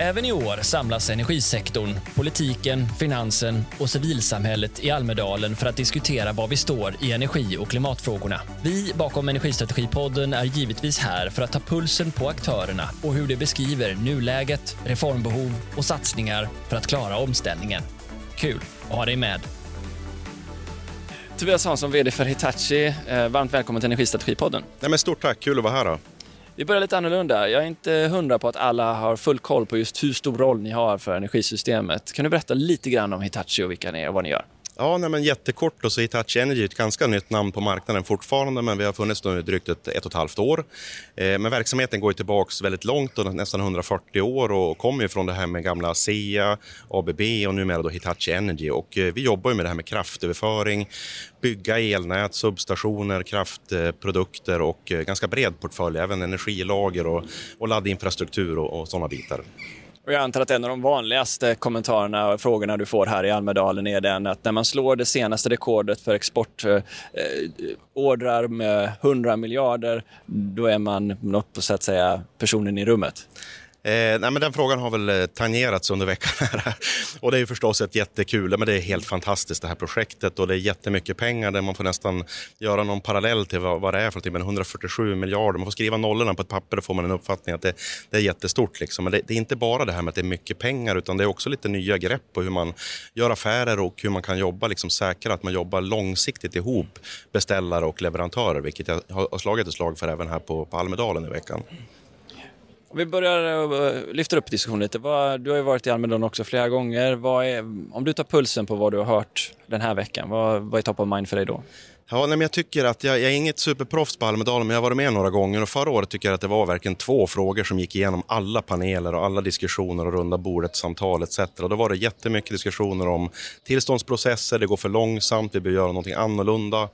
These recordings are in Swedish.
Även i år samlas energisektorn, politiken, finansen och civilsamhället i Almedalen för att diskutera var vi står i energi och klimatfrågorna. Vi bakom Energistrategipodden är givetvis här för att ta pulsen på aktörerna och hur de beskriver nuläget, reformbehov och satsningar för att klara omställningen. Kul att ha dig med! Tobias Hansson, VD för Hitachi. Eh, varmt välkommen till Energistrategipodden. Nej, men stort tack, kul att vara här. Då. Vi börjar lite annorlunda. Jag är inte hundra på att alla har full koll på just hur stor roll ni har för energisystemet. Kan du berätta lite grann om Hitachi och vilka ni är och vad ni gör? Ja, nej, men jättekort. Då, så Hitachi Energy är ett ganska nytt namn på marknaden fortfarande, men vi har funnits nu drygt ett, ett och ett halvt år. Eh, men verksamheten går tillbaka väldigt långt, då, nästan 140 år och kommer ju från det här med gamla ASEA, ABB och numera då Hitachi Energy. Och, eh, vi jobbar med det här med kraftöverföring, bygga elnät, substationer, kraftprodukter och eh, ganska bred portfölj, även energilager och, och laddinfrastruktur och, och sådana bitar. Och jag antar att en av de vanligaste kommentarerna och frågorna du får här i Almedalen är den att när man slår det senaste rekordet för exportordrar eh, eh med 100 miljarder, då är man något på så att säga personen i rummet. Eh, nej, men den frågan har väl eh, tangerats under veckan. Här. och det är ju förstås ett jättekul, men det är helt fantastiskt det här projektet och det är jättemycket pengar där man får nästan göra någon parallell till vad, vad det är för någonting. Men 147 miljarder, man får skriva nollorna på ett papper och får man en uppfattning att det, det är jättestort. Liksom. Men det, det, är inte bara det här med att det är mycket pengar utan det är också lite nya grepp på hur man gör affärer och hur man kan jobba liksom säkra att man jobbar långsiktigt ihop beställare och leverantörer, vilket jag har slagit ett slag för även här på, på Almedalen i veckan. Om vi börjar eh, uh, lyfta upp diskussionen lite. Vad, du har ju varit i Almedalen också flera gånger. Är, om du tar pulsen på vad du har hört den här veckan, vad, vad är top of mind för dig då? Ja, nej, men jag tycker att jag, jag är inget superproffs på Almedalen, men jag har varit med några gånger. Och förra året tycker jag att det var verkligen två frågor som gick igenom alla paneler och alla diskussioner och runda bordet, samtal etc. Och då var det jättemycket diskussioner om tillståndsprocesser, det går för långsamt, vi behöver göra någonting annorlunda.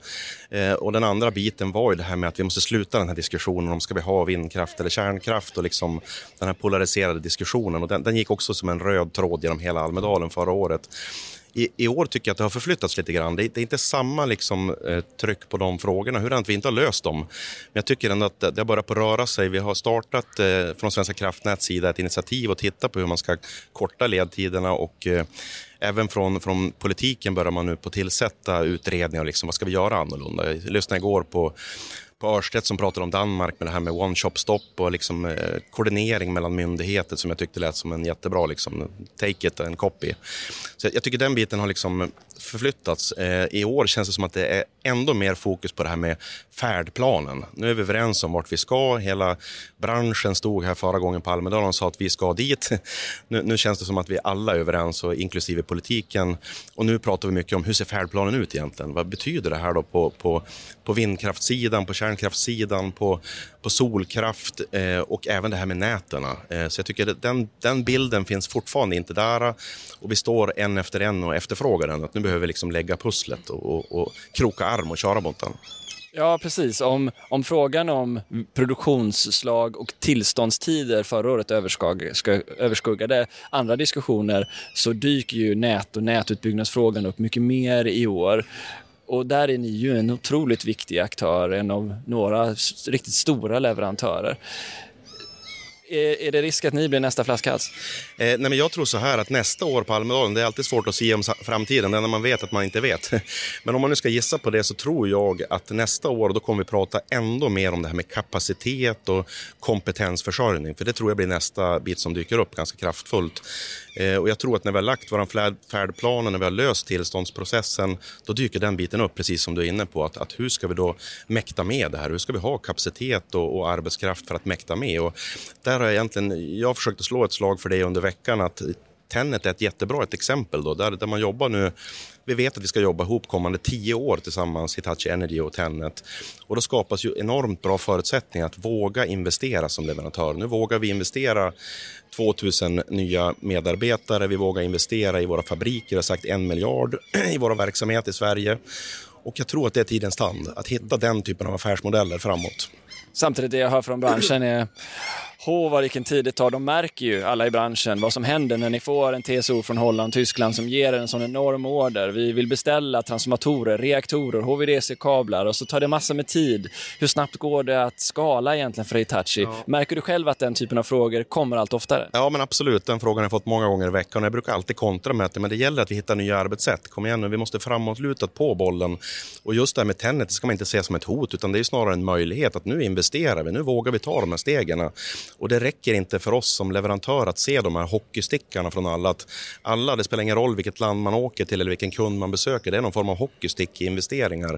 Eh, och den andra biten var ju det här med att vi måste sluta den här diskussionen om ska vi ha vindkraft eller kärnkraft och liksom den här polariserade diskussionen. Och den, den gick också som en röd tråd genom hela Almedalen förra året. I, I, år tycker jag att det har förflyttats lite grann. Det, det är inte samma liksom, eh, tryck på de frågorna, hur att vi inte har löst dem. Men jag tycker ändå att det har börjat på röra sig. Vi har startat eh, från Svenska kraftnäts sida ett initiativ att titta på hur man ska korta ledtiderna och eh, även från, från politiken börjar man nu på tillsätta utredningar. Liksom, vad ska vi göra annorlunda? Jag lyssnade igår på på Örstedt som pratade om Danmark med det här med one shop stop och liksom, eh, koordinering mellan myndigheter som jag tyckte lät som en jättebra liksom, take it and copy. Så jag, jag tycker den biten har liksom förflyttats. Eh, I år känns det som att det är ändå mer fokus på det här med färdplanen. Nu är vi överens om vart vi ska. Hela branschen stod här förra gången på Almedalen och sa att vi ska dit. Nu, nu känns det som att vi alla är överens, och inklusive politiken. Och nu pratar vi mycket om hur ser färdplanen ut egentligen? Vad betyder det här då på, på, på vindkraftssidan, på kärnkraftssidan, på, på solkraft eh, och även det här med näten. Eh, så jag tycker att den, den bilden finns fortfarande inte där och vi står en efter en och efterfrågar den. Att nu behöver liksom lägga pusslet och, och, och kroka arm och köra mot den. Ja, precis. Om, om frågan om produktionsslag och tillståndstider förra året överskuggade andra diskussioner så dyker ju nät och nätutbyggnadsfrågan upp mycket mer i år. Och där är ni ju en otroligt viktig aktör, en av några riktigt stora leverantörer. Är, det risk att ni blir nästa flaskhals? Eh, nej, men jag tror så här att nästa år på Almedalen, det är alltid svårt att se om framtiden, det är när man vet att man inte vet. Men om man nu ska gissa på det så tror jag att nästa år då kommer vi prata ändå mer om det här med kapacitet och kompetensförsörjning. För det tror jag blir nästa bit som dyker upp ganska kraftfullt. Eh, och jag tror att när vi har lagt vår färdplan och när vi har löst tillståndsprocessen, då dyker den biten upp, precis som du är inne på. Att, att hur ska vi då mäkta med det här? Hur ska vi ha kapacitet och, och arbetskraft för att mäkta med? Och där har jag egentligen, jag försökte slå ett slag för det under veckan, att Tennet är ett jättebra ett exempel då, där, där man jobbar nu vi vet att vi ska jobba ihop kommande tio år tillsammans, Hitachi Energy och Tennet. Och då skapas ju enormt bra förutsättningar att våga investera som leverantör. Nu vågar vi investera 2000 nya medarbetare, vi vågar investera i våra fabriker, jag har sagt en miljard i vår verksamhet i Sverige. Och jag tror att det är tidens tand, att hitta den typen av affärsmodeller framåt. Samtidigt det jag hör från branschen är Hå, vad vilken tid det tar. De märker ju, alla i branschen, vad som händer när ni får en TSO från Holland, Tyskland som ger en sån enorm order. Vi vill beställa transformatorer, reaktorer, HVDC-kablar och så tar det massor med tid. Hur snabbt går det att skala egentligen för Hitachi? Ja. Märker du själv att den typen av frågor kommer allt oftare? Ja, men absolut. Den frågan har jag fått många gånger i veckan. Jag brukar alltid kontra med att men det gäller att vi hittar nya arbetssätt. Kom igen nu, vi måste framåtlutat på bollen. Och just det här med Tenet ska man inte se som ett hot, utan det är snarare en möjlighet att nu investerar vi, nu vågar vi ta de här stegen. Och det räcker inte för oss som leverantör att se de här hockeystickarna från alla. Att alla, det spelar ingen roll vilket land man åker till eller vilken kund man besöker, det är någon form av hockeystick i investeringar.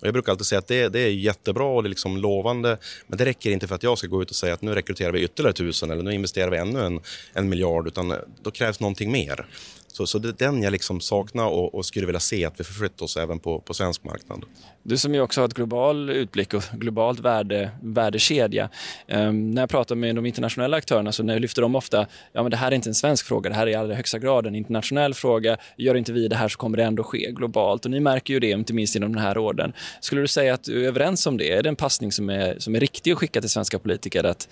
Och jag brukar alltid säga att det, det är jättebra och det är liksom lovande, men det räcker inte för att jag ska gå ut och säga att nu rekryterar vi ytterligare tusen eller nu investerar vi ännu en, en miljard, utan då krävs någonting mer. Så, så det är den jag liksom saknar och, och, skulle vilja se att vi förflyttar oss även på, på svensk marknad. Du som ju också har ett global utblick och globalt värde, värdekedja. Um, när jag pratar med de internationella aktörerna så lyfter de ofta ja men det här är inte en svensk fråga, det här är i allra högsta grad en internationell fråga. Gör inte vi det här så kommer det ändå ske globalt. Och ni märker ju det, inte minst inom den här orden. Skulle du säga att du är överens om det? Är det en passning som är, som är riktig att skicka till svenska politiker? Att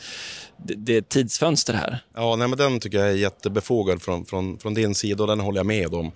det, det är ett tidsfönster här? Ja, nej, men den tycker jag är jättebefogad från, från, från din sida den håller jag med om.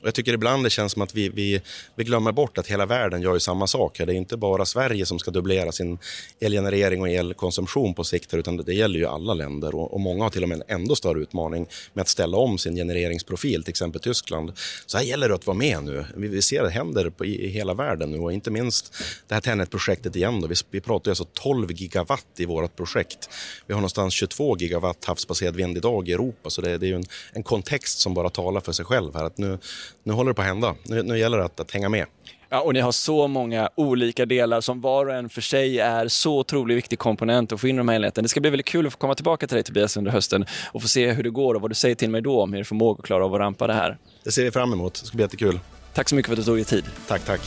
Och jag tycker ibland det känns som att vi, vi, vi glömmer bort att hela världen gör ju samma sak. Det är inte bara Sverige som ska dubblera sin elgenerering och elkonsumtion på sikt, utan det, gäller ju alla länder. Och, och, många har till och med en ändå större utmaning med att ställa om sin genereringsprofil, till exempel Tyskland. Så här gäller det att vara med nu. Vi, vi ser att det händer på, i, i, hela världen nu och inte minst det här Tenet-projektet igen. Då. Vi, vi pratar alltså 12 gigawatt i vårt projekt. Vi har någonstans 22 gigawatt havsbaserad vind idag i Europa, så det, det är en, en kontext som bara talar för sig själv här. Att nu, nu håller det på att hända. Nu, nu gäller det att, att hänga med. Ja, och ni har så många olika delar som var och en för sig är så otroligt viktig komponent att få in de här enheterna. Det ska bli väldigt kul att få komma tillbaka till dig Tobias under hösten och få se hur det går och vad du säger till mig då om er förmåga att klara av att rampa det här. Det ser vi fram emot. Det ska bli jättekul. Tack så mycket för att du tog dig tid. Tack, tack.